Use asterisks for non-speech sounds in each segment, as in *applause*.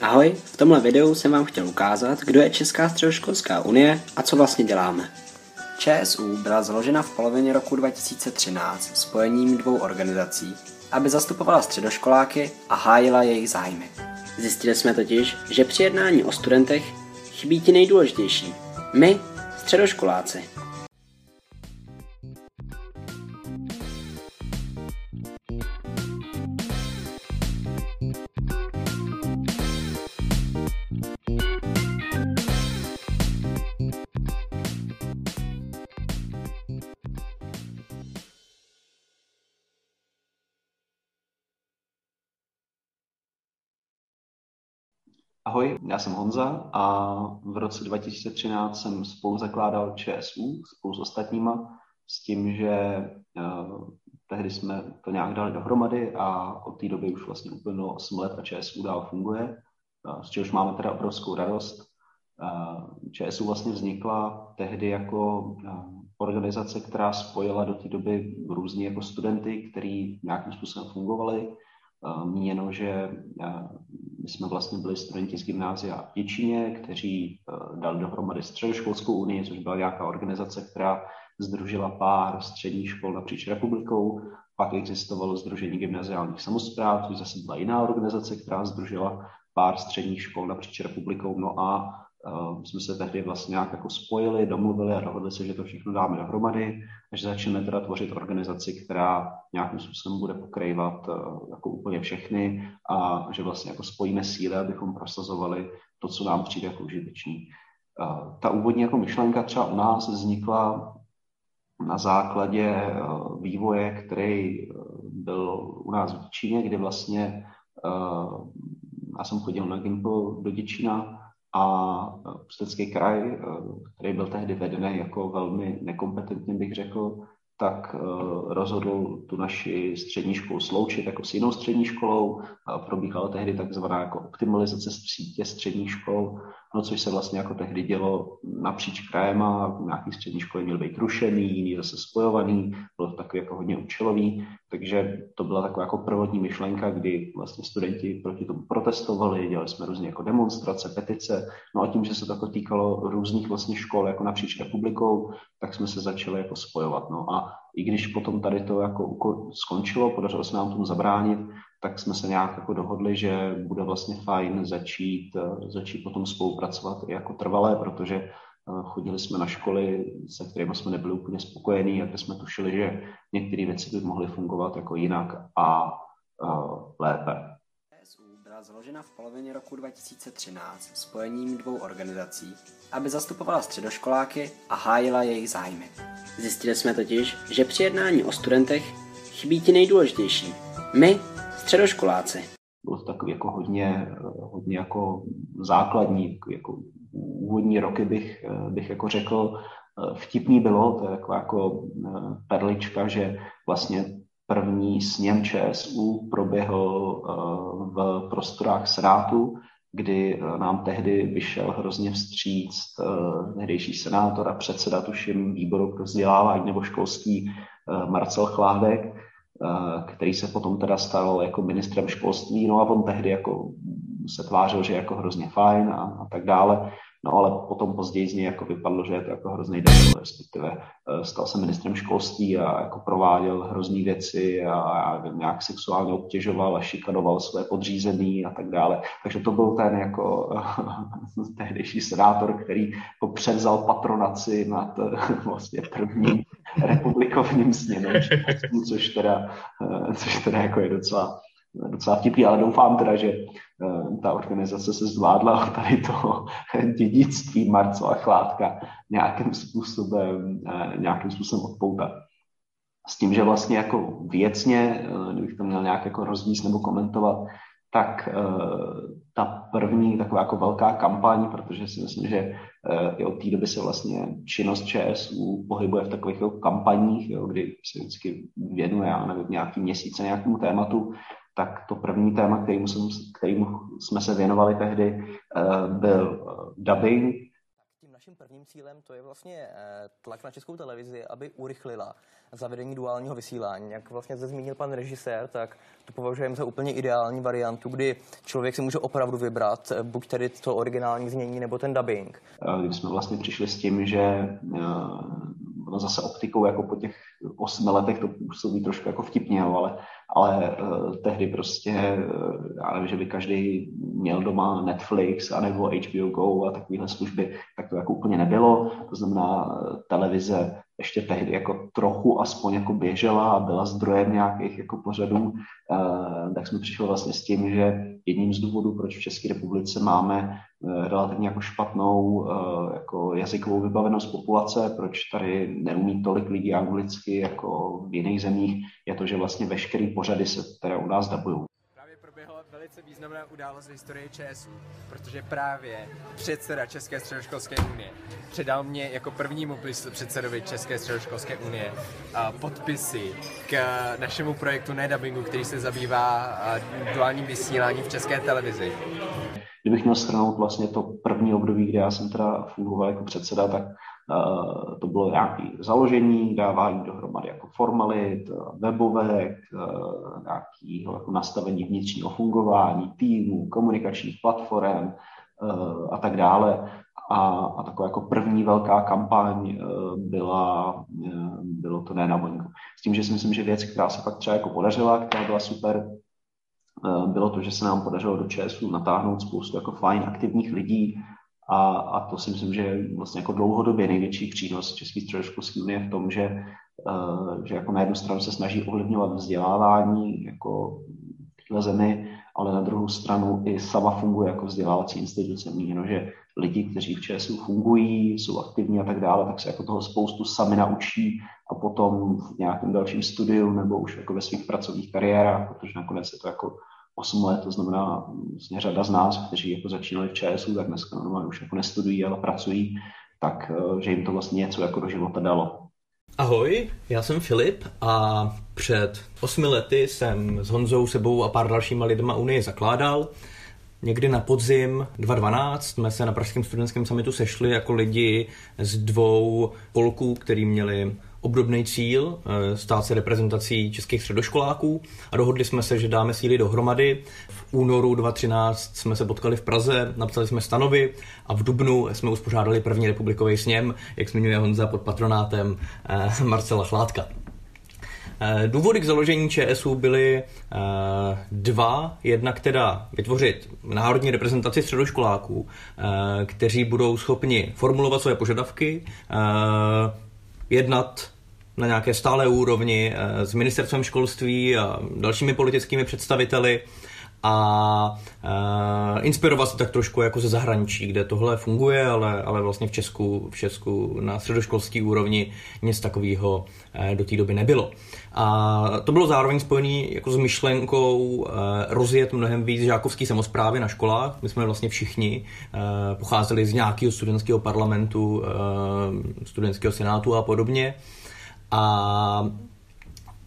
Ahoj, v tomhle videu jsem vám chtěl ukázat, kdo je Česká středoškolská unie a co vlastně děláme. ČSU byla založena v polovině roku 2013 spojením dvou organizací, aby zastupovala středoškoláky a hájila jejich zájmy. Zjistili jsme totiž, že při jednání o studentech chybí ti nejdůležitější. My, středoškoláci. Ahoj, já jsem Honza a v roce 2013 jsem spolu zakládal ČSU spolu s ostatníma s tím, že uh, tehdy jsme to nějak dali dohromady a od té doby už vlastně uplynulo 8 let a ČSU dál funguje, uh, z čehož máme teda obrovskou radost. Uh, ČSU vlastně vznikla tehdy jako uh, organizace, která spojila do té doby různí jako studenty, kteří nějakým způsobem fungovali, míněno, že my jsme vlastně byli studenti z gymnázia v Děčíně, kteří dali dohromady středoškolskou unii, což byla nějaká organizace, která združila pár středních škol napříč republikou. Pak existovalo Združení gymnaziálních samozpráv, což zase byla jiná organizace, která združila pár středních škol napříč republikou. No a uh, jsme se tehdy vlastně nějak jako spojili, domluvili a dohodli se, že to všechno dáme dohromady a že začneme teda tvořit organizaci, která nějakým způsobem bude pokrývat uh, jako úplně všechny a že vlastně jako spojíme síly, abychom prosazovali to, co nám přijde jako užitečný. Uh, ta úvodní jako myšlenka třeba u nás vznikla na základě uh, vývoje, který byl u nás v Číně, kdy vlastně já jsem chodil na Gimple do Děčína a Ústecký kraj, který byl tehdy vedený jako velmi nekompetentně, bych řekl, tak rozhodl tu naši střední školu sloučit jako s jinou střední školou. Probíhala tehdy takzvaná jako optimalizace sítě středních škol, no což se vlastně jako tehdy dělo napříč krajem a nějaký střední školy měly být rušený, jiný zase spojovaný, bylo to takový jako hodně účelový, takže to byla taková jako prvotní myšlenka, kdy vlastně studenti proti tomu protestovali, dělali jsme různě jako demonstrace, petice, no a tím, že se to jako týkalo různých vlastně škol jako napříč republikou, tak jsme se začali jako spojovat, no a i když potom tady to jako skončilo, podařilo se nám tomu zabránit, tak jsme se nějak jako dohodli, že bude vlastně fajn začít, eh, začít potom spolupracovat i jako trvalé, protože eh, chodili jsme na školy, se kterými jsme nebyli úplně spokojení a kde jsme tušili, že některé věci by mohly fungovat jako jinak a uh, lépe. PSU byla založena v polovině roku 2013 spojením dvou organizací, aby zastupovala středoškoláky a hájila jejich zájmy. Zjistili jsme totiž, že při jednání o studentech chybí ti nejdůležitější. My, středoškoláci. Bylo to takový jako hodně, hodně jako základní, jako úvodní roky bych, bych jako řekl, vtipný bylo, to je jako eh, perlička, že vlastně první sněm ČSU proběhl eh, v prostorách Senátu, kdy eh, nám tehdy vyšel hrozně vstříc tehdejší senátor a předseda, tuším, výboru pro vzdělávání nebo školství Marcel Chládek, který se potom teda stal jako ministrem školství, no a on tehdy jako se tvářil, že je jako hrozně fajn a, a tak dále. No ale potom později z něj jako vypadlo, že je to jako hrozný debil, respektive eh, stal se ministrem školství a jako prováděl hrozný věci a, a nějak sexuálně obtěžoval a šikanoval své podřízený a tak dále. Takže to byl ten jako *laughs* tehdejší senátor, který jako převzal patronaci nad vlastně prvním republikovním sněmem, což teda, eh, což teda jako je docela docela vtipný, ale doufám teda, že ta organizace se zvládla tady toho *laughs* dědictví Marcela Chládka nějakým způsobem, uh, nějakým způsobem odpoutat. S tím, že vlastně jako věcně, uh, kdybych to měl nějak jako rozvíst nebo komentovat, tak ta první taková jako velká kampaň, protože si myslím, že i od té doby se vlastně činnost ČSU pohybuje v takových jako kampaních, jo, kdy se vždycky věnuje, já nevím, nějaký měsíce nějakému tématu, tak to první téma, kterému, jsem, kterému jsme se věnovali tehdy, uh, byl uh, dubbing. Tím naším prvním cílem to je vlastně eh, tlak na českou televizi, aby urychlila zavedení duálního vysílání. Jak vlastně zde zmínil pan režisér, tak to považujeme za úplně ideální variantu, kdy člověk si může opravdu vybrat eh, buď tedy to originální znění nebo ten dubbing. Když jsme vlastně přišli s tím, že eh, ono zase optikou jako po těch osmi letech to působí trošku jako vtipně, ale, ale uh, tehdy prostě, uh, já nevím, že by každý měl doma Netflix anebo HBO Go a takovéhle služby, tak to jako úplně nebylo. To znamená, uh, televize ještě tehdy jako trochu aspoň jako běžela a byla zdrojem nějakých jako pořadů, eh, tak jsme přišli vlastně s tím, že jedním z důvodů, proč v České republice máme eh, relativně jako špatnou eh, jako jazykovou vybavenost populace, proč tady neumí tolik lidí anglicky jako v jiných zemích, je to, že vlastně veškerý pořady se které u nás dabují velice významná událost v historii ČSU, protože právě předseda České středoškolské unie předal mě jako prvnímu předsedovi České středoškolské unie podpisy k našemu projektu Nedabingu, který se zabývá duálním vysíláním v České televizi. Kdybych měl shrnout vlastně to první období, kde já jsem teda fungoval jako předseda, tak to bylo nějaké založení, dávání dohromady jako formalit, webovek, uh, nějakého jako nastavení vnitřního fungování, týmu, komunikačních platform a tak dále. A, a taková jako první velká kampaň byla, bylo to ne na Boeingu. S tím, že si myslím, že věc, která se pak třeba jako podařila, která byla super, Eh, bylo to, že se nám podařilo do ČSU natáhnout spoustu jako fajn aktivních lidí a, a to si myslím, že je vlastně jako dlouhodobě největší přínos České středoškolské unie v tom, že, uh, že jako na jednu stranu se snaží ovlivňovat vzdělávání jako v zemi, ale na druhou stranu i sama funguje jako vzdělávací instituce. Míněno, že lidi, kteří v ČSU fungují, jsou aktivní a tak dále, tak se jako toho spoustu sami naučí a potom v nějakém dalším studiu nebo už jako ve svých pracovních kariérách, protože nakonec je to jako 8 let, to znamená vlastně řada z nás, kteří jako začínali v ČSU, tak dneska normálně už jako nestudují, ale pracují, tak eh, že jim to vlastně něco jako do života dalo. Ahoj, já jsem Filip a před osmi lety jsem s Honzou sebou a pár dalšíma lidma Unii zakládal. Někdy na podzim 2012 jsme se na Pražském studentském summitu sešli jako lidi z dvou polků, který měli obdobný cíl, eh, stát se reprezentací českých středoškoláků a dohodli jsme se, že dáme síly dohromady. V únoru 2013 jsme se potkali v Praze, napsali jsme stanovy a v Dubnu jsme uspořádali první republikový sněm, jak zmiňuje Honza pod patronátem eh, Marcela Chládka. Eh, důvody k založení ČSU byly dva. Jednak teda vytvořit národní reprezentaci středoškoláků, kteří budou schopni formulovat své požadavky, jednat na nějaké stále úrovni eh, s ministerstvem školství a dalšími politickými představiteli a uh, inspirovat se tak trošku jako ze zahraničí, kde tohle funguje, ale, ale vlastně v Česku, v Česku na středoškolské úrovni nic takového uh, do té doby nebylo. A to bylo zároveň spojené jako s myšlenkou rozjet mnohem víc žákovský samozprávy na školách. My jsme vlastně všichni pocházeli z nějakého studentského parlamentu, studentského senátu a podobně. A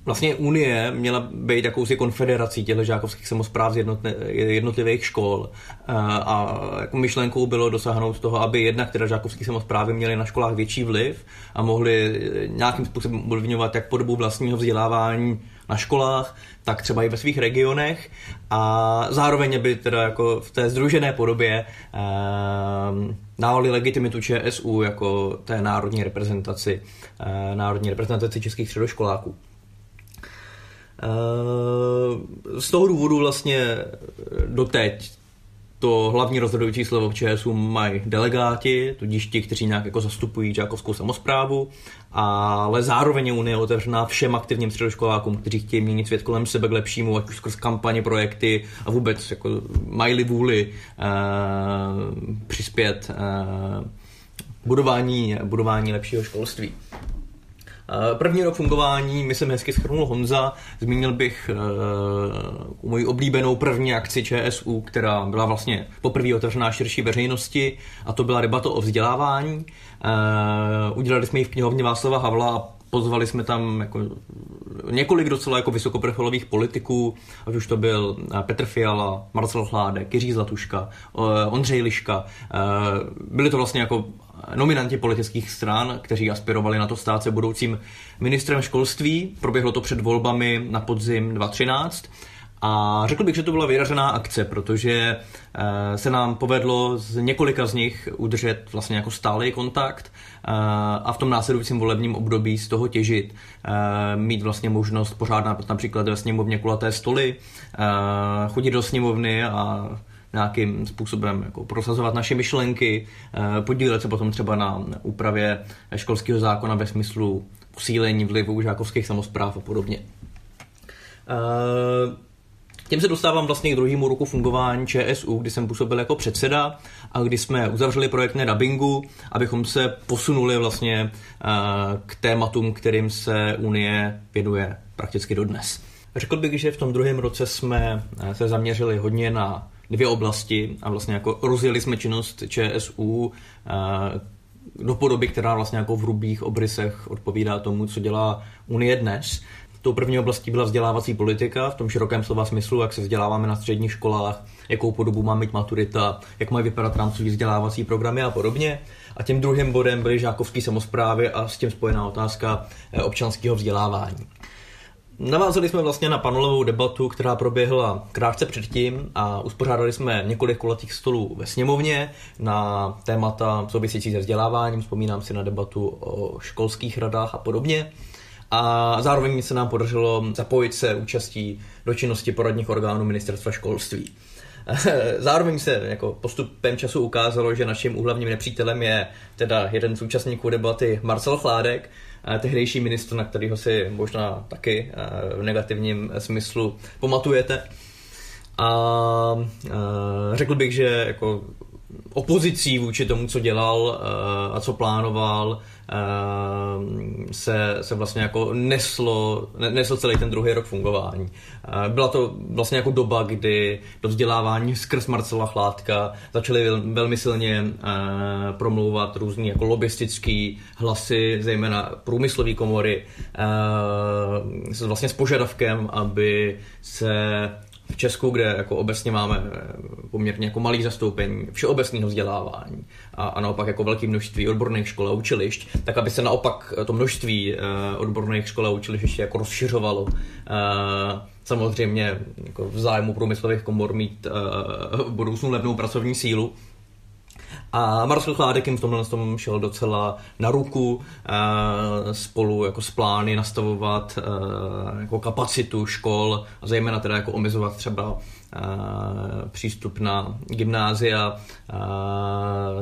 vlastně Unie měla být jakousi konfederací těchto žákovských samozpráv z jednotlivých škol. A jako myšlenkou bylo dosáhnout toho, aby jednak teda žákovské samozprávy měly na školách větší vliv a mohly nějakým způsobem ovlivňovat jak podobu vlastního vzdělávání na školách, tak třeba i ve svých regionech a zároveň aby teda jako v té združené podobě eh, dávali legitimitu ČSU jako té národní reprezentaci, eh, národní reprezentaci českých středoškoláků. Eh, z toho důvodu vlastně doteď to hlavní rozhodující slovo v ČSU mají delegáti, tudíž ti, kteří nějak jako zastupují žákovskou samozprávu, ale zároveň je Unie otevřená všem aktivním středoškolákům, kteří chtějí měnit svět kolem sebe k lepšímu, ať už skrz kampaně, projekty a vůbec jako mají vůli uh, přispět uh, budování, budování lepšího školství. Eh, první rok fungování, myslím, hezky schrnul Honza. Zmínil bych uh, moji oblíbenou první akci ČSU, která byla vlastně poprvé otevřená širší veřejnosti a to byla debata o vzdělávání. Uh, udělali jsme ji v knihovně Václava Havla a pozvali jsme tam jako několik docela jako vysokoprofilových politiků, ať už to byl eh, Petr Fiala, Marcel Chládek, Jiří Zlatuška, eh, Ondřej Liška. Byli to vlastně jako nominanti politických stran, kteří aspirovali na to stát se budoucím ministrem školství. Proběhlo to před volbami na podzim 2013. A řekl bych, že to byla vyražená akce, protože eh, se nám povedlo z několika z nich udržet vlastně jako stálý kontakt eh, a v tom následujícím volebním období z toho těžit. Eh, mít vlastně možnost pořádat například ve sněmovně kulaté stoly, chodit do sněmovny a nějakým způsobem jako prosazovat naše myšlenky, podílet se potom třeba na úpravě školského zákona ve smyslu posílení vlivu žákovských samozpráv a podobně. Tím se dostávám vlastně k druhému roku fungování ČSU, kdy jsem působil jako předseda a kdy jsme uzavřeli projekt dubbingu, abychom se posunuli vlastně eh, k tématům, kterým se Unie věnuje prakticky dodnes. Řekl bych, že v tom druhém roce jsme eh, se zaměřili hodně na dvě oblasti a vlastně jako rozjeli jsme činnost ČSU eh, do podoby, která vlastně jako v hrubých obrysech odpovídá tomu, co dělá Unie dnes. Tou první oblastí byla vzdělávací politika v tom širokém slova smyslu, jak se vzděláváme na středních školách, jakou podobu má mít maturita, jak mají vypadat rámcový vzdělávací programy a podobně. A tím druhým bodem byly žákovské samozprávy a s tím spojená otázka eh, občanského vzdělávání. Navázali jsme vlastně na panelovou debatu, která proběhla krátce předtím a uspořádali jsme několik kulatých stolů ve sněmovně na témata související se vzděláváním. Vzpomínám si na debatu o školských radách a podobně a zároveň se nám podařilo zapojit se účastí do činnosti poradních orgánů ministerstva školství. *laughs* Zároveň se jako postupem času ukázalo, že naším úhlavním nepřítelem je teda jeden z účastníků debaty Marcel Chládek, tehdejší ministr, na kterého si možná taky v negativním smyslu pamatujete. A řekl bych, že jako opozicí vůči tomu, co dělal a co plánoval, Ehm, se, se vlastně jako neslo, nesl celý ten druhý rok fungování. Ehm, byla to vlastně jako doba, kdy do vzdělávání skrz Marcela Chládka začaly velmi silně promlouvat různý jako lobistický hlasy, zejména průmyslové komory, vlastně s požadavkem, aby se v Česku, kde jako obecně máme eh, poměrně jako malý zastoupení všeobecného vzdělávání a, a naopak jako velké množství odborných škol a učilišť, tak aby se naopak to množství uh, odborných škol a učilišť ještě jako rozšiřovalo. Samozřejmě jako v zájmu průmyslových komor mít v budoucnu levnou pracovní sílu, a Marcel Chládek jim v tomhle tom šel docela na ruku e, spolu jako s plány nastavovat e, jako kapacitu škol a zejména teda jako omezovat třeba přístup na gymnázia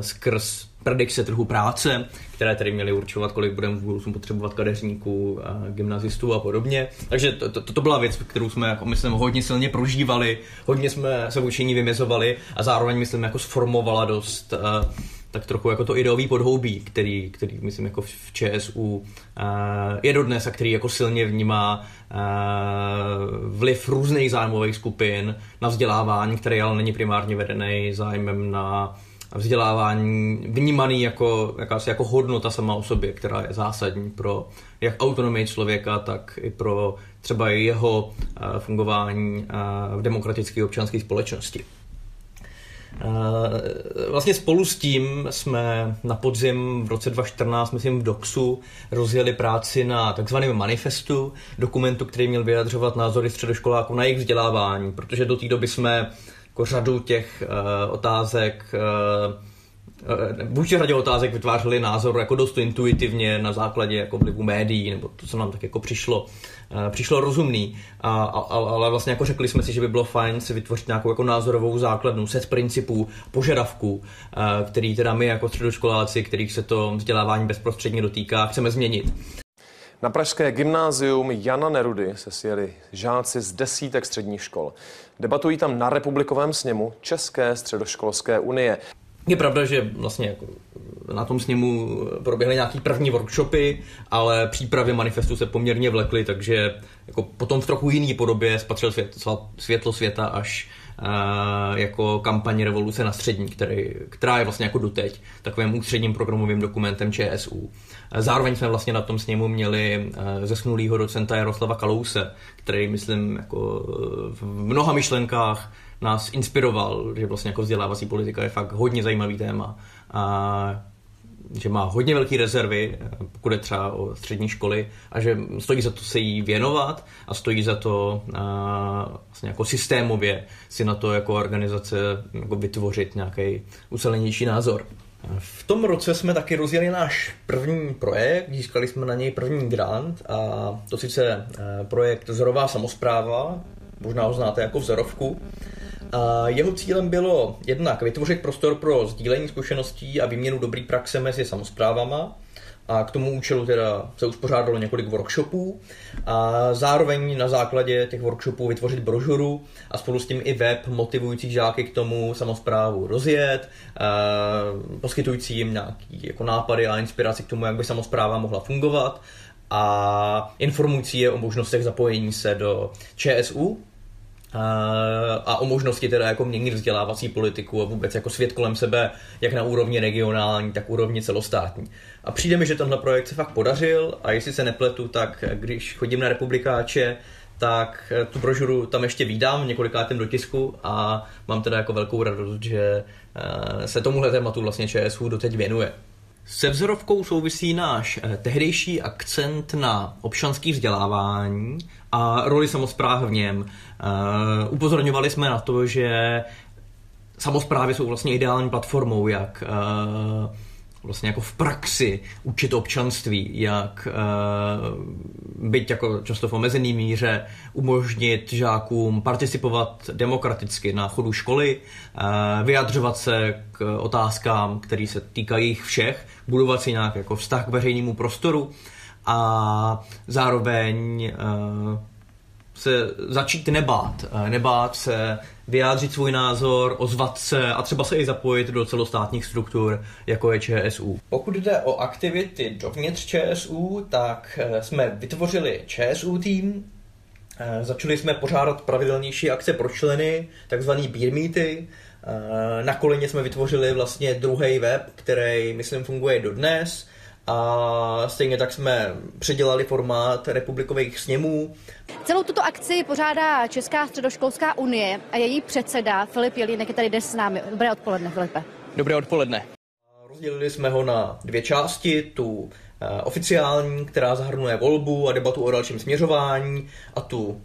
skrz predikce trhu práce, které tedy měly určovat, kolik budeme v budoucnu potřebovat kadeřníků, gymnazistů a podobně. Takže to, to, to byla věc, kterou jsme, jako myslím, hodně silně prožívali, hodně jsme se vůči ní vymezovali a zároveň, myslím, jako sformovala dost uh, tak trochu jako to ideový podhoubí, který, který myslím jako v ČSU uh, je dodnes a který jako silně vnímá uh, vliv různých zájmových skupin na vzdělávání, který ale není primárně vedený zájmem na vzdělávání vnímaný jako, jakási jako hodnota sama o sobě, která je zásadní pro jak autonomii člověka, tak i pro třeba jeho eh, fungování eh, v demokratické občanské společnosti. Eh, vlastně spolu s tím jsme na podzim v roce 2014, myslím v DOXu, rozjeli práci na takzvaném manifestu, dokumentu, který měl vyjadřovat názory středoškoláků na jejich vzdělávání, protože do té doby jsme jako řadu těch uh, otázek uh, vůči řadě otázek vytvářeli názor jako dost intuitivně na základě jako vlivu médií, nebo to, co nám tak jako přišlo, uh, přišlo rozumný. A, a, ale vlastně jako řekli jsme si, že by bylo fajn si vytvořit nějakou jako názorovou základnu, set principů, požadavků, uh, který teda my jako středoškoláci, kterých se to vzdělávání bezprostředně dotýká, chceme změnit. Na pražské gymnázium Jana Nerudy se sjeli žáci z desítek středních škol. Debatují tam na republikovém sněmu České středoškolské unie. Je pravda, že vlastně jako na tom sněmu proběhly nějaký první workshopy, ale přípravy manifestu se poměrně vlekly, takže jako potom v trochu jiný podobě spatřil svět, světlo světa až jako kampaně Revoluce na střední, který, která je vlastně jako doteď takovým ústředním programovým dokumentem ČSU. Zároveň jsme vlastně na tom sněmu měli zesnulýho docenta Jaroslava Kalouse, který, myslím, jako v mnoha myšlenkách nás inspiroval, že vlastně jako vzdělávací politika je fakt hodně zajímavý téma. A že má hodně velké rezervy, pokud je třeba o střední školy, a že stojí za to se jí věnovat a stojí za to a, vlastně jako systémově si na to jako organizace jako vytvořit nějaký ucelenější názor. V tom roce jsme taky rozjeli náš první projekt, získali jsme na něj první grant a to sice e, projekt Vzorová samozpráva, možná ho znáte jako vzorovku, jeho cílem bylo jednak vytvořit prostor pro sdílení zkušeností a výměnu dobrý praxe mezi samozprávama, a k tomu účelu teda se uspořádalo několik workshopů a zároveň na základě těch workshopů vytvořit brožuru a spolu s tím i web motivující žáky k tomu samozprávu rozjet, poskytující jim nějaký jako nápady a inspiraci k tomu, jak by samozpráva mohla fungovat a informující je o možnostech zapojení se do ČSU, a o možnosti teda jako měnit vzdělávací politiku a vůbec jako svět kolem sebe, jak na úrovni regionální, tak úrovni celostátní. A přijde mi, že tenhle projekt se fakt podařil a jestli se nepletu, tak když chodím na republikáče, tak tu brožuru tam ještě vídám několikátém dotisku a mám teda jako velkou radost, že eh, se tomuhle tématu vlastně ČSU doteď věnuje. Se vzorovkou souvisí náš eh, tehdejší akcent na občanský vzdělávání a roli samozpráv v něm. Uh, upozorňovali jsme na to, že samozprávy jsou vlastně ideální platformou, jak uh, vlastně jako v praxi učit občanství, jak uh, být jako často v omezený míře, umožnit žákům participovat demokraticky na chodu školy, uh, vyjadřovat se k otázkám, které se týkají jich všech, budovat si nějak jako vztah k veřejnému prostoru a zároveň uh, se začít nebát. Uh, nebát se vyjádřit svůj názor, ozvat se a třeba se i zapojit do celostátních struktur, jako je ČSU. Pokud jde o aktivity dovnitř ČSU, tak uh, jsme vytvořili ČSU tým, Začali jsme pořádat pravidelnější akce pro členy, takzvaný beer meety. Na koleně jsme vytvořili vlastně druhý web, který, myslím, funguje dodnes a stejně tak jsme předělali formát republikových sněmů. Celou tuto akci pořádá Česká středoškolská unie a její předseda Filip Jelínek je tady dnes s námi. Dobré odpoledne, Filipe. Dobré odpoledne. Rozdělili jsme ho na dvě části, tu eh, oficiální, která zahrnuje volbu a debatu o dalším směřování a tu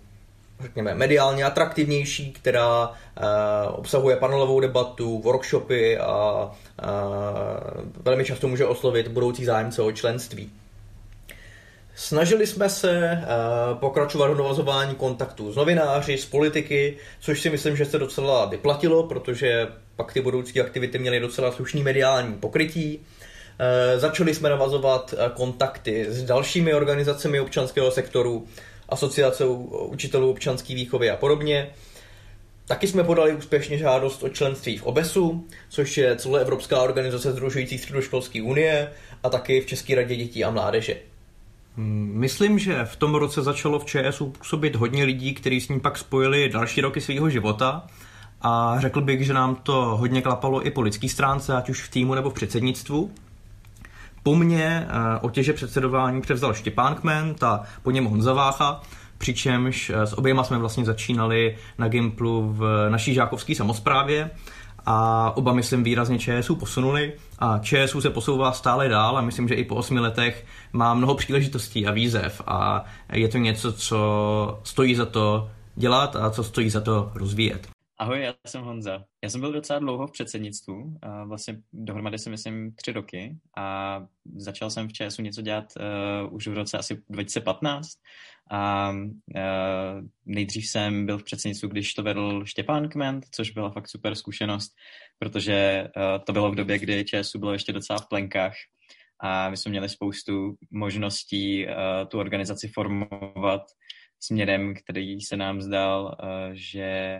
řekněme, mediálně atraktivnější, která uh, obsahuje panelovou debatu, workshopy a uh, velmi často může oslovit budoucí zájemce o členství. Snažili jsme se uh, pokračovat v navazování kontaktů s novináři, s politiky, což si myslím, že se docela vyplatilo, protože pak ty budoucí aktivity měly docela slušný mediální pokrytí. Začali jsme navazovat kontakty s dalšími organizacemi občanského sektoru, asociace učitelů občanské výchovy a podobně. Taky jsme podali úspěšně žádost o členství v OBESu, což je celoevropská organizace združující středoškolské unie a taky v České radě dětí a mládeže. Hmm, myslím, že v tom roce začalo v ČSU působit hodně lidí, kteří s ním pak spojili další roky svého života a řekl bych, že nám to hodně klapalo i po lidské stránce, ať už v týmu nebo v předsednictvu. Po mně eh, otěže předsedování převzal Štěpán Kment a po něm Honza Vácha, přičemž eh, s oběma jsme vlastně začínali na Gimplu v naší žákovské samozprávě a oba, myslím, výrazně ČSU posunuli a ČSU se posouvá stále dál a myslím, že i po osmi letech má mnoho příležitostí a výzev a je to něco, co stojí za to dělat a co stojí za to rozvíjet. Ahoj, já jsem Honza. Já jsem byl docela dlouho v předsednictvu, vlastně dohromady si myslím tři roky a začal jsem v ČSu něco dělat uh, už v roce asi 2015 a uh, nejdřív jsem byl v předsednictvu, když to vedl Štěpán Kment, což byla fakt super zkušenost, protože uh, to bylo v době, kdy ČSu bylo ještě docela v plenkách a my jsme měli spoustu možností uh, tu organizaci formovat směrem, který se nám zdal, uh, že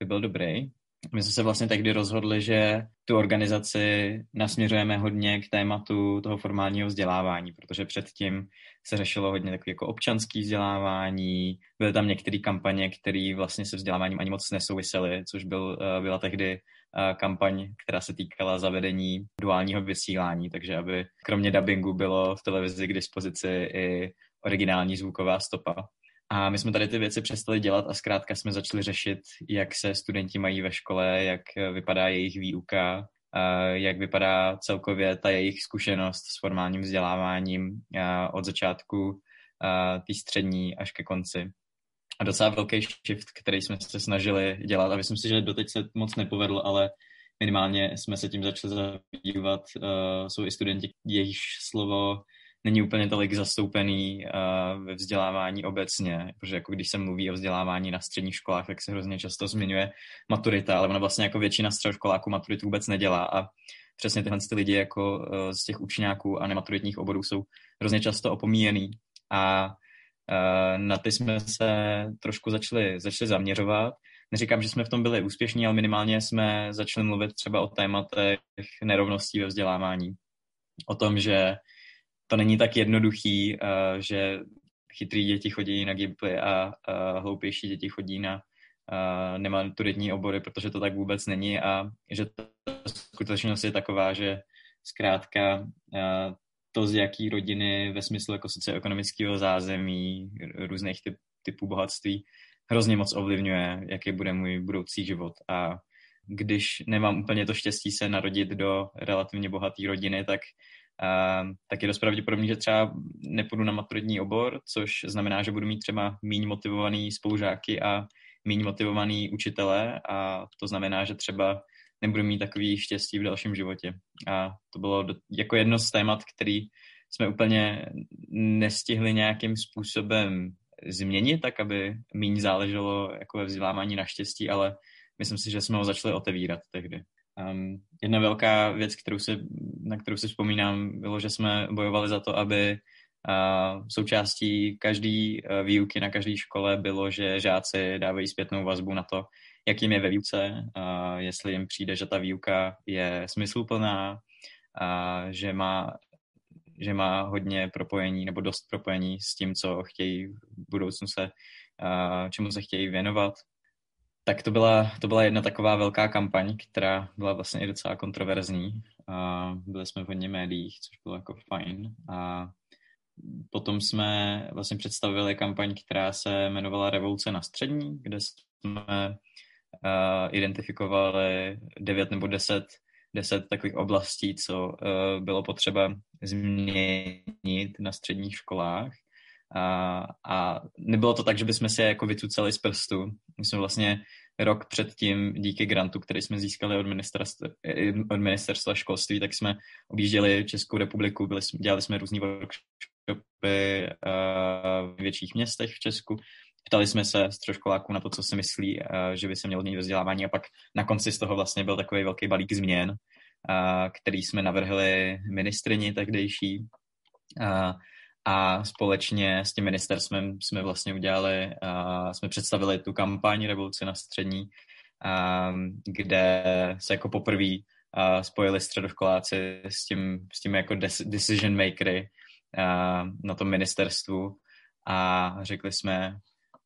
by byl dobrý. my jsme se vlastně tehdy rozhodli, že tu organizaci nasměřujeme hodně k tématu toho formálního vzdělávání, protože předtím se řešilo hodně takové jako občanské vzdělávání, byly tam některé kampaně, které vlastně se vzděláváním ani moc nesouvisely, což byl, eh, byla tehdy eh, kampaň, která se týkala zavedení duálního vysílání, takže aby kromě dubbingu bylo v televizi k dispozici i originální zvuková stopa. A my jsme tady ty věci přestali dělat a zkrátka jsme začali řešit, jak se studenti mají ve škole, jak vypadá jejich výuka, jak vypadá celkově ta jejich zkušenost s formálním vzděláváním od začátku té střední až ke konci. A docela velký shift, který jsme se snažili dělat a myslím si, že doteď se moc nepovedl, ale minimálně jsme se tím začali zabývat. Jsou i studenti, jejichž slovo není úplně tolik zastoupený uh, ve vzdělávání obecně, protože jako když se mluví o vzdělávání na středních školách, tak se hrozně často zmiňuje maturita, ale ona vlastně jako většina středoškoláků maturitu vůbec nedělá a přesně tyhle ty lidi jako uh, z těch učňáků a nematuritních oborů jsou hrozně často opomíjený a uh, na ty jsme se trošku začali, začali zaměřovat. Neříkám, že jsme v tom byli úspěšní, ale minimálně jsme začali mluvit třeba o tématech nerovností ve vzdělávání. O tom, že to není tak jednoduchý, uh, že chytrý děti chodí na Gimply a uh, hloupější děti chodí na uh, nematuritní obory, protože to tak vůbec není a že ta skutečnost je taková, že zkrátka uh, to, z jaký rodiny ve smyslu jako socioekonomického zázemí, různých typ, typů bohatství, hrozně moc ovlivňuje, jaký bude můj budoucí život. A když nemám úplně to štěstí se narodit do relativně bohaté rodiny, tak tak je dost pravděpodobný, že třeba nepůjdu na maturitní obor, což znamená, že budu mít třeba méně motivovaný spolužáky a méně motivovaný učitele a to znamená, že třeba nebudu mít takový štěstí v dalším životě. A to bylo do, jako jedno z témat, který jsme úplně nestihli nějakým způsobem změnit, tak aby méně záleželo jako ve vzdělávání na štěstí, ale myslím si, že jsme ho začali otevírat tehdy. Um, jedna velká věc, kterou si, na kterou si vzpomínám, bylo, že jsme bojovali za to, aby uh, součástí každé uh, výuky na každé škole bylo, že žáci dávají zpětnou vazbu na to, jak jim je ve výuce, uh, jestli jim přijde, že ta výuka je smysluplná, uh, že má že má hodně propojení nebo dost propojení s tím, co chtějí v budoucnu se, čemu se chtějí věnovat tak to byla, to byla jedna taková velká kampaň, která byla vlastně i docela kontroverzní. A byli jsme v hodně médiích, což bylo jako fajn. A potom jsme vlastně představili kampaň, která se jmenovala Revoluce na střední, kde jsme uh, identifikovali devět nebo deset, deset takových oblastí, co uh, bylo potřeba změnit na středních školách. A, a nebylo to tak, že bychom si je jako vycucali z prstu. My jsme vlastně rok předtím díky grantu, který jsme získali od ministerstva, od ministerstva školství, tak jsme objížděli Českou republiku, byli, dělali jsme různý workshopy uh, v větších městech v Česku. Ptali jsme se středoškoláků na to, co si myslí, uh, že by se mělo změnit vzdělávání a pak na konci z toho vlastně byl takový velký balík změn, uh, který jsme navrhli ministrini tehdejší. A společně s tím ministerstvem jsme vlastně udělali, uh, jsme představili tu kampaň Revoluce na střední, uh, kde se jako poprvé spojili středoškoláci s tím, s tím jako decision makery uh, na tom ministerstvu. A řekli jsme,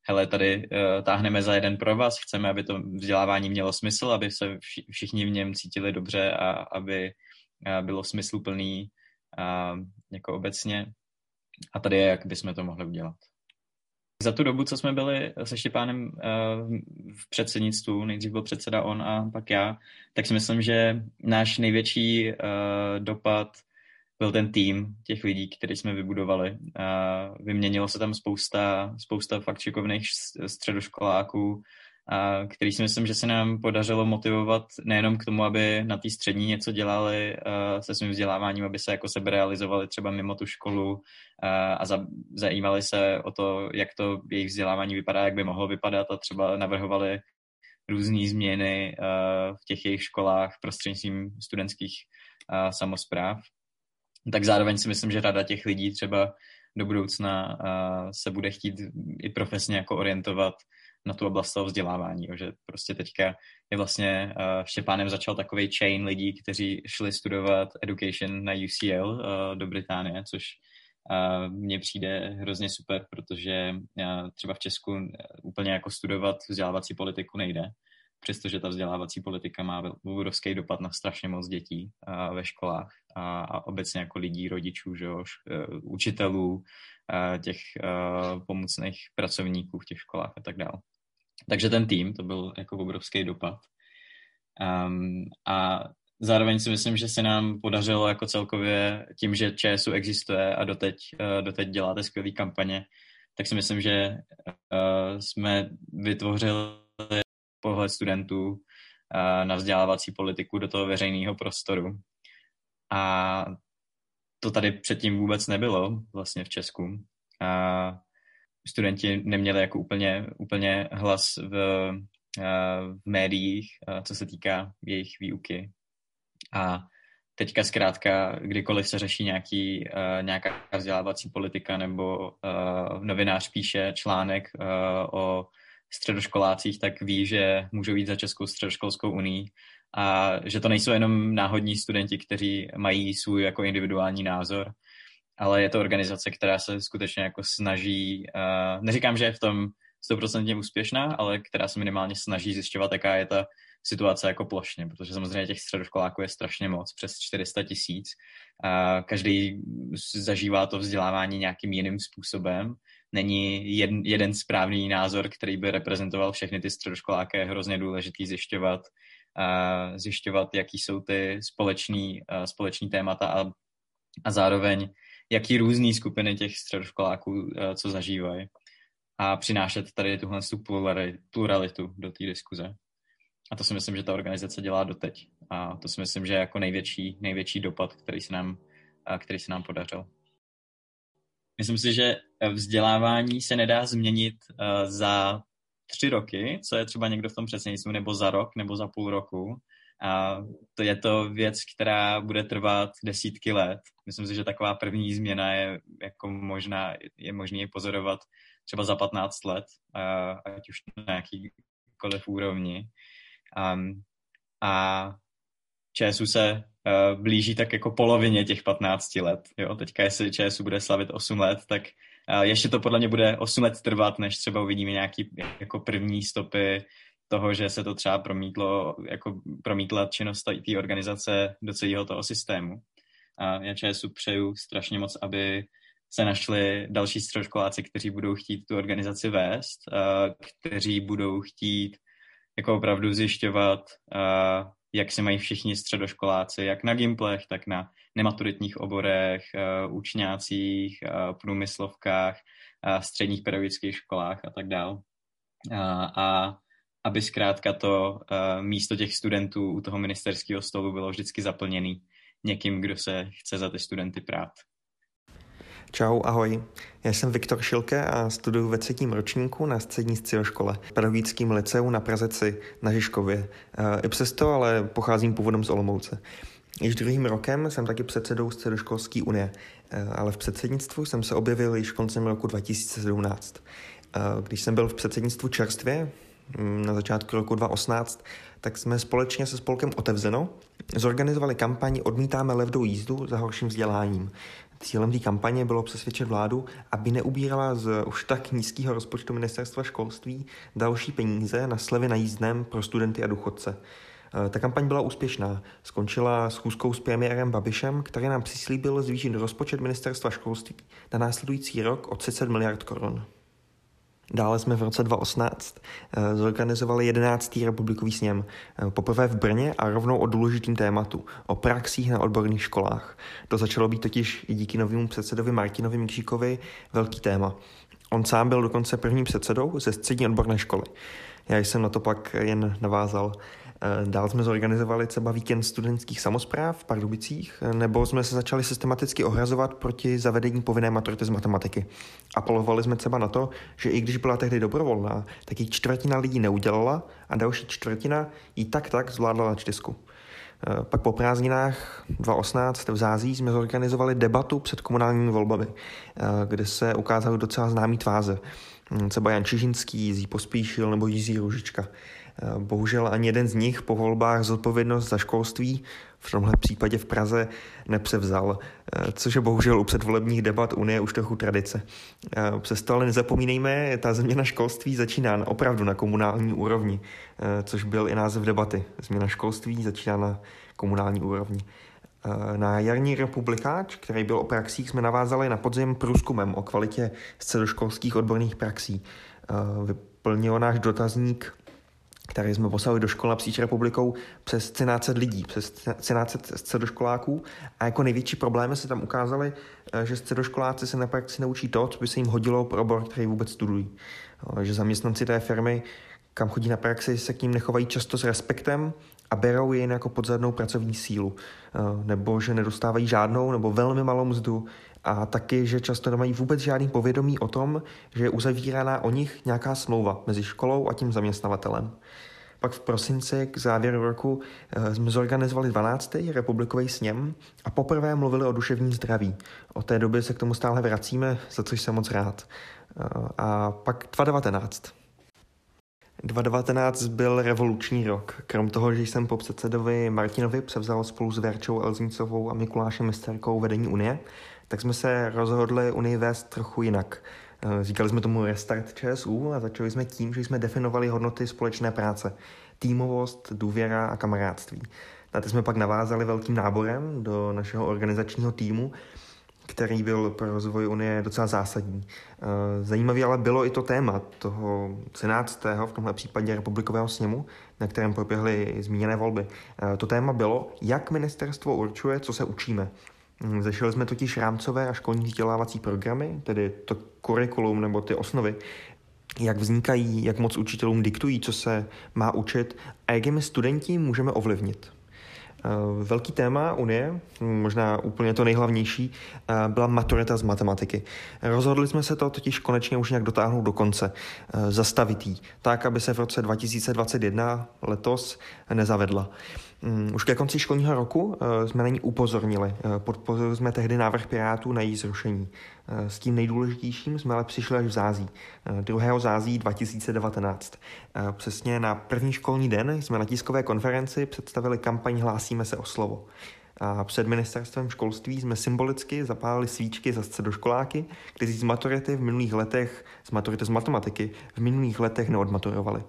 hele, tady uh, táhneme za jeden pro vás, chceme, aby to vzdělávání mělo smysl, aby se všichni v něm cítili dobře a aby bylo smysluplný uh, jako obecně a tady je, jak bychom to mohli udělat. Za tu dobu, co jsme byli se Štěpánem eh, v předsednictvu, nejdřív byl předseda on a pak já, tak si myslím, že náš největší eh, dopad byl ten tým těch lidí, který jsme vybudovali. Vyměnilo se tam spousta, spousta fakt šikovných středoškoláků, který si myslím, že se nám podařilo motivovat nejenom k tomu, aby na té střední něco dělali se svým vzděláváním, aby se jako sebe realizovali třeba mimo tu školu a za, zajímali se o to, jak to jejich vzdělávání vypadá, jak by mohlo vypadat a třeba navrhovali různé změny v těch jejich školách prostřednictvím studentských samozpráv. Tak zároveň si myslím, že rada těch lidí třeba do budoucna se bude chtít i profesně jako orientovat na tu oblast toho vzdělávání, že prostě teďka je vlastně uh, Štěpánem začal takový chain lidí, kteří šli studovat education na UCL uh, do Británie, což uh, mně přijde hrozně super, protože uh, třeba v Česku úplně jako studovat vzdělávací politiku nejde, přestože ta vzdělávací politika má obrovský dopad na strašně moc dětí uh, ve školách a, a obecně jako lidí, rodičů, že jo, učitelů, těch pomocných pracovníků v těch školách a tak dále. Takže ten tým, to byl jako obrovský dopad. Um, a zároveň si myslím, že se nám podařilo jako celkově tím, že ČSU existuje a doteď, uh, doteď děláte skvělé kampaně, tak si myslím, že uh, jsme vytvořili pohled studentů uh, na vzdělávací politiku do toho veřejného prostoru. A to tady předtím vůbec nebylo vlastně v Česku. Uh, studenti neměli jako úplně, úplně hlas v, v médiích, co se týká jejich výuky. A teďka zkrátka, kdykoliv se řeší nějaký, nějaká vzdělávací politika nebo novinář píše článek o středoškolácích, tak ví, že můžou jít za Českou středoškolskou unii a že to nejsou jenom náhodní studenti, kteří mají svůj jako individuální názor, ale je to organizace, která se skutečně jako snaží, uh, neříkám, že je v tom stoprocentně úspěšná, ale která se minimálně snaží zjišťovat, jaká je ta situace jako plošně, protože samozřejmě těch středoškoláků je strašně moc, přes 400 tisíc. Každý zažívá to vzdělávání nějakým jiným způsobem. Není jeden, jeden správný názor, který by reprezentoval všechny ty středoškoláky. Je hrozně důležitý zjišťovat, zjišťovat jaký jsou ty společný, uh, společný témata a, a zároveň jaký různý skupiny těch středoškoláků eh, co zažívají a přinášet tady tuhle pluralitu do té diskuze. A to si myslím, že ta organizace dělá doteď. A to si myslím, že je jako největší, největší dopad, který se nám, eh, který se nám podařil. Myslím si, že vzdělávání se nedá změnit uh, za tři roky, co je třeba někdo v tom předsednictví, nebo za rok, nebo za půl roku, a to je to věc, která bude trvat desítky let. Myslím si, že taková první změna je jako možná, je možný pozorovat třeba za 15 let, ať už na jakýkoliv úrovni. Um, a ČSU se uh, blíží tak jako polovině těch 15 let. Jo? Teďka, jestli ČSU bude slavit 8 let, tak uh, ještě to podle mě bude 8 let trvat, než třeba uvidíme nějaký jako první stopy toho, že se to třeba promítlo, jako promítla činnost té organizace do celého toho systému. A já ČSU přeju strašně moc, aby se našli další středoškoláci, kteří budou chtít tu organizaci vést, kteří budou chtít jako opravdu zjišťovat, jak se mají všichni středoškoláci, jak na gimplech, tak na nematuritních oborech, učňácích, průmyslovkách, středních pedagogických školách a tak dále. A aby zkrátka to uh, místo těch studentů u toho ministerského stolu bylo vždycky zaplněný někým, kdo se chce za ty studenty prát. Čau, ahoj. Já jsem Viktor Šilke a studuji ve třetím ročníku na střední středoškole pedagogickým liceu na Prazeci na Žižkově. Eh, I přesto ale pocházím původem z Olomouce. Již druhým rokem jsem taky předsedou Středoškolské unie, eh, ale v předsednictvu jsem se objevil již koncem roku 2017. Když jsem byl v předsednictvu čerstvě, na začátku roku 2018, tak jsme společně se spolkem Otevřeno zorganizovali kampaň Odmítáme levdou jízdu za horším vzděláním. Cílem té kampaně bylo přesvědčit vládu, aby neubírala z už tak nízkého rozpočtu ministerstva školství další peníze na slevy na jízdném pro studenty a důchodce. E, ta kampaň byla úspěšná. Skončila schůzkou s premiérem Babišem, který nám přislíbil zvýšit rozpočet ministerstva školství na následující rok o 30 miliard korun. Dále jsme v roce 2018 eh, zorganizovali 11. republikový sněm, eh, poprvé v Brně a rovnou o důležitým tématu, o praxích na odborných školách. To začalo být totiž i díky novému předsedovi Martinovi Mikšíkovi velký téma. On sám byl dokonce prvním předsedou ze střední odborné školy. Já jsem na to pak jen navázal. Eh, dál jsme zorganizovali třeba víkend studentských samozpráv v Pardubicích, eh, nebo jsme se začali systematicky ohrazovat proti zavedení povinné maturity z matematiky. Apelovali jsme třeba na to, že i když byla tehdy dobrovolná, tak ji čtvrtina lidí neudělala a další čtvrtina ji tak tak zvládla na čtyřku. Eh, pak po prázdninách 2018 v Zází jsme zorganizovali debatu před komunálními volbami, kde se ukázaly docela známý tváře. hm, třeba Jan Čižinský, Jiří Pospíšil nebo Jiří Ružička. Bohužel ani jeden z nich po volbách zodpovědnost za školství, v tomhle případě v Praze, nepřevzal, což je bohužel u předvolebních debat Unie už trochu tradice. Přesto ale nezapomínejme, ta změna školství začíná opravdu na komunální úrovni, což byl i název debaty. Změna školství začíná na komunální úrovni. Na jarní republikáč, který byl o praxích, jsme navázali na podzim průzkumem o kvalitě středoškolských odborných praxí. Vyplnil náš dotazník který jsme poslali do škol napříč republikou přes 13 lidí, přes 13 středoškoláků a jako největší problémy se tam ukázaly, eh, že středoškoláci se na praxi naučí to, co by se jim hodilo pro obor, který vůbec studují. Že zaměstnanci té firmy, kam chodí na praxi, se k ním nechovají často s respektem a berou je jen jako podzadnou pracovní sílu, eh, nebo že nedostávají žádnou nebo velmi malou mzdu a taky, že často nemají vůbec žádný povědomí o tom, že je uzavíraná o nich nějaká smlouva mezi školou a tím zaměstnavatelem. Pak v prosinci k závěru roku eh, jsme zorganizovali 12. republikový sněm a poprvé mluvili o duševním zdraví. Od té doby se k tomu stále vracíme, za což jsem moc rád. Eh, a pak 2019. 2019 byl revoluční rok. Krom toho, že jsem po předsedovi Martinovi převzal spolu s Verčou Elznicovou a Mikulášem Misterkou vedení Unie, tak jsme se rozhodli Unii vést trochu jinak. Eh, říkali jsme tomu restart ČSU a začali jsme tím, že jsme definovali hodnoty společné práce. Týmovost, důvěra a kamarádství. Na ty jsme pak navázali velkým náborem do našeho organizačního týmu, který byl pro rozvoj Unie docela zásadní. Eh, zajímavý ale bylo i to téma toho 13. v tomhle případě republikového sněmu, na kterém proběhly zmíněné volby. Eh, to téma bylo, jak ministerstvo určuje, co se učíme. Hm, Zešli jsme totiž rámcové a školní vzdělávací programy, tedy to kurikulum nebo ty osnovy, jak vznikají, jak moc učitelům diktují, co se má učit a jak je my studenti můžeme ovlivnit. Eh, velký téma Unie, možná úplně to nejhlavnější, eh, byla maturita z matematiky. Rozhodli jsme se to totiž konečně už nějak dotáhnout do konce, eh, zastavit jí, tak, aby se v roce 2021 letos nezavedla. Mm, už ke konci školního roku jsme na ní upozornili. Podpořili jsme tehdy návrh Pirátů na její zrušení. S tím nejdůležitějším jsme ale přišli až v zází, 2. zází 2019. Přesně na první školní den jsme na tiskové konferenci představili kampaň Hlásíme se o slovo. A před ministerstvem školství jsme symbolicky zapálili svíčky za středoškoláky, kteří z maturity v minulých letech, z maturity z matematiky, v minulých letech neodmaturovali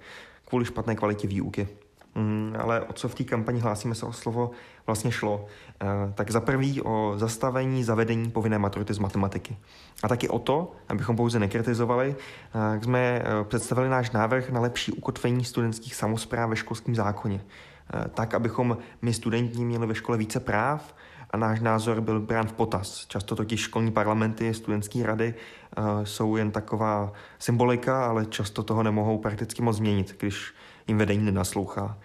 kvůli špatné kvalitě výuky. Mm, ale o co v té kampani hlásíme se o slovo vlastně šlo? E, tak za prvý o zastavení zavedení povinné maturity z matematiky. A taky o to, abychom pouze nekritizovali, e, jsme e, představili náš návrh na lepší ukotvení studentských samozpráv ve školském zákoně. E, tak, abychom my studenti měli ve škole více práv a náš názor byl brán v potaz. Často totiž školní parlamenty, studentské rady jsou jen taková symbolika, ale často toho nemohou prakticky moc změnit, když jim vedení nenaslouchá.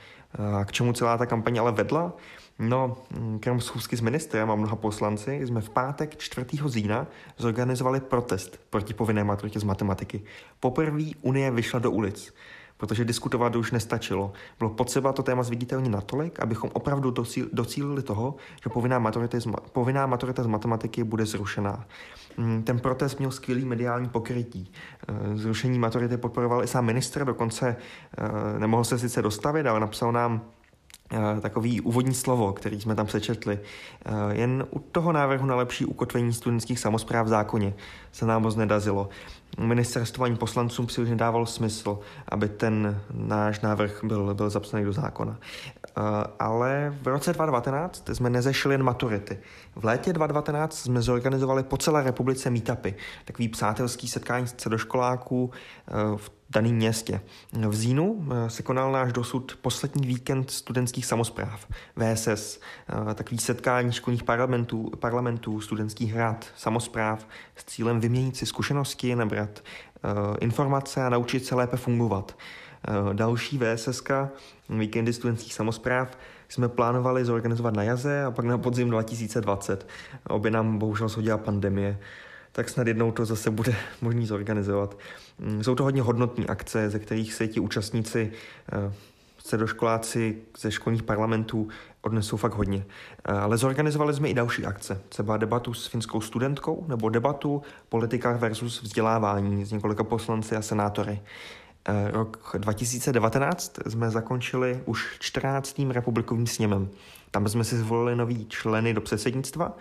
K čemu celá ta kampaň ale vedla? No, krom schůzky s ministrem a mnoha poslanci jsme v pátek 4. října zorganizovali protest proti povinné maturitě z matematiky. Poprvé Unie vyšla do ulic, protože diskutovat už nestačilo. Bylo potřeba to téma zviditelnit natolik, abychom opravdu docílili toho, že povinná maturita z, povinná maturita z matematiky bude zrušená. Mm, ten protest měl skvělý mediální pokrytí. Eh, zrušení maturity podporoval i sám ministr, dokonce eh, nemohl se sice dostavit, ale napsal nám takový úvodní slovo, který jsme tam přečetli. Jen u toho návrhu na lepší ukotvení studentských samozpráv v zákoně se nám moc nedazilo. Ministerstvo ani poslancům příliš nedávalo smysl, aby ten náš návrh byl, byl zapsaný do zákona. Ale v roce 2019 jsme nezešli jen maturity. V létě 2019 jsme zorganizovali po celé republice meetupy, takový přátelský setkání středoškoláků eh, v daném městě. V Zínu eh, se konal náš dosud poslední víkend studentských samozpráv, VSS, eh, takový setkání školních parlamentů, parlamentů studentských rad, samozpráv s cílem vyměnit si zkušenosti, nabrat informace a naučit se lépe fungovat. Další VSS, víkendy studentských samozpráv, jsme plánovali zorganizovat na jaze a pak na podzim 2020. Obě nám bohužel shodila pandemie, tak snad jednou to zase bude *laughs* možný zorganizovat. Mm, jsou to hodně hodnotné akce, ze kterých se ti účastníci eh, středoškoláci ze školních parlamentů odnesou fakt hodně. Ale zorganizovali jsme i další akce, třeba debatu s finskou studentkou nebo debatu politika versus vzdělávání s několika poslanci a senátory. Rok 2019 jsme zakončili už 14. republikovým sněmem. Tam jsme si zvolili nový členy do předsednictva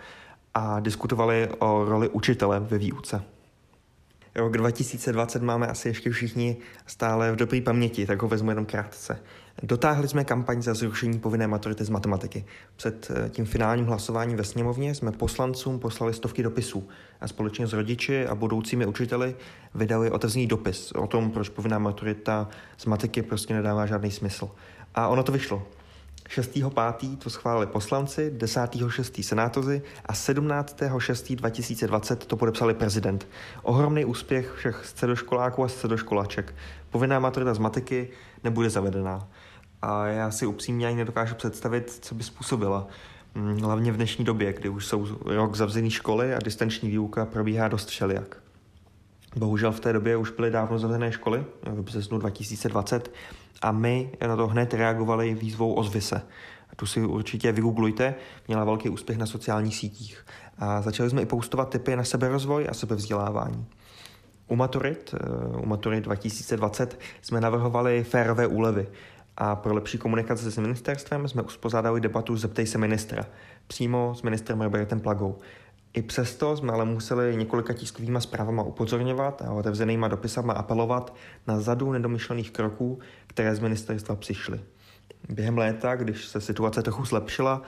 a diskutovali o roli učitele ve výuce. Rok 2020 máme asi ještě všichni stále v dobré paměti, tak ho vezmu jenom krátce. Dotáhli jsme kampaň za zrušení povinné maturity z matematiky. Před eh, tím finálním hlasováním ve sněmovně jsme poslancům poslali stovky dopisů a společně s rodiči a budoucími učiteli vydali otevřený dopis o tom, proč povinná maturita z matiky prostě nedává žádný smysl. A ono to vyšlo. 6.5. to schválili poslanci, 10.6. senátoři a 17.6.2020 to podepsali prezident. Ohromný úspěch všech středoškoláků a středoškolaček. Povinná maturita z matiky nebude zavedená. A já si upřímně ani nedokážu představit, co by způsobila. Mm, hlavně v dnešní době, kdy už jsou rok zavřený školy a distanční výuka probíhá dost všelijak. Bohužel v té době už byly dávno zavřené školy, v březnu 2020, a my na to hned reagovali výzvou Ozvy se. Tu si určitě vygooglujte, měla velký úspěch na sociálních sítích. A začali jsme i postovat typy na seberozvoj a sebevzdělávání. U maturit, eh, u maturit 2020 jsme navrhovali férové úlevy a pro lepší komunikaci s ministerstvem jsme uspořádali debatu Zeptej se ministra, přímo s ministrem Robertem Plagou. I přesto jsme ale museli několika tiskovými zprávama upozorňovat a otevřenýma dopisama apelovat na zadu nedomyšlených kroků, které z ministerstva přišly. Během léta, když se situace trochu zlepšila,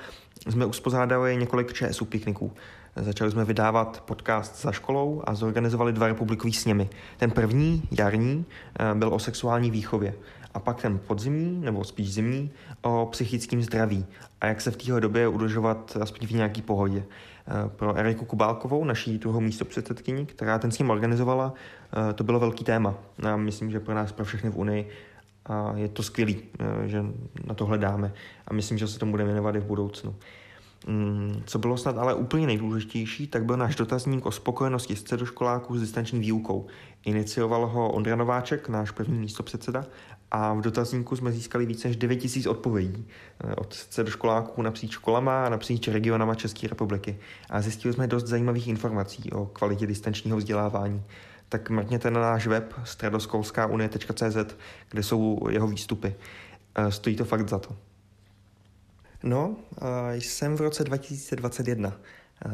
jsme uspořádali několik ČSU pikniků. Začali jsme vydávat podcast za školou a zorganizovali dva republikový sněmy. Ten první, jarní, eh, byl o sexuální výchově a pak ten podzimní, nebo spíš zimní, o psychickém zdraví a jak se v téhle době udržovat aspoň v nějaký pohodě. Eh, pro Eriku Kubálkovou, naší druhou místo předsedkyni, která ten s ním organizovala, eh, to bylo velký téma. A myslím, že pro nás, pro všechny v Unii, a je to skvělý, eh, že na to hledáme a myslím, že se tomu budeme věnovat i v budoucnu. Mm, co bylo snad ale úplně nejdůležitější, tak byl náš dotazník o spokojenosti středoškoláků s distanční výukou. Inicioval ho Ondra Nováček, náš první místopředseda, a v dotazníku jsme získali více než 9000 odpovědí eh, od středoškoláků napříč školama a napříč regionama České republiky. A zjistili jsme dost zajímavých informací o kvalitě distančního vzdělávání. Tak mrkněte na náš web středoskolskaunie.cz, kde jsou jeho výstupy. Eh, stojí to fakt za to. No, jsem v roce 2021.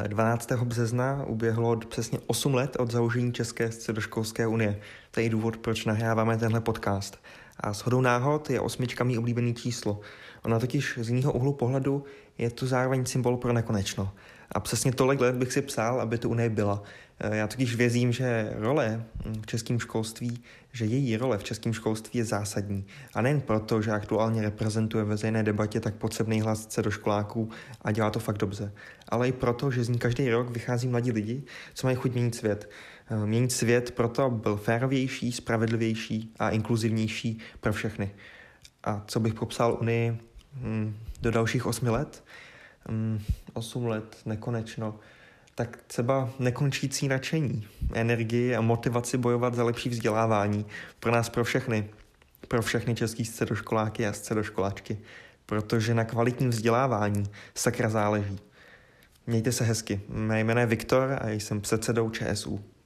12. března uběhlo přesně 8 let od založení České středoškolské unie. To je důvod, proč nahráváme tenhle podcast. A s hodou náhod je osmička mý oblíbený číslo. Ona totiž z jiného úhlu pohledu je to zároveň symbol pro nekonečno. A přesně tolik let bych si psal, aby tu Unie byla. Eh, já totiž věřím, že role v českém školství, že její role v českém školství je zásadní. A nejen proto, že aktuálně reprezentuje ve veřejné debatě tak potřebný hlas do školáků a dělá to fakt dobře, ale i proto, že z ní každý rok vychází mladí lidi, co mají chuť měnit svět. Eh, měnit svět proto, byl férovější, spravedlivější a inkluzivnější pro všechny. A co bych popsal Unii hm, do dalších osmi let? Hm, osm let, nekonečno tak třeba nekončící nadšení, energii a motivaci bojovat za lepší vzdělávání pro nás, pro všechny, pro všechny český středoškoláky a středoškoláčky, protože na kvalitním vzdělávání sakra záleží. Mějte se hezky. Mé jméno je Viktor a jsem předsedou ČSU.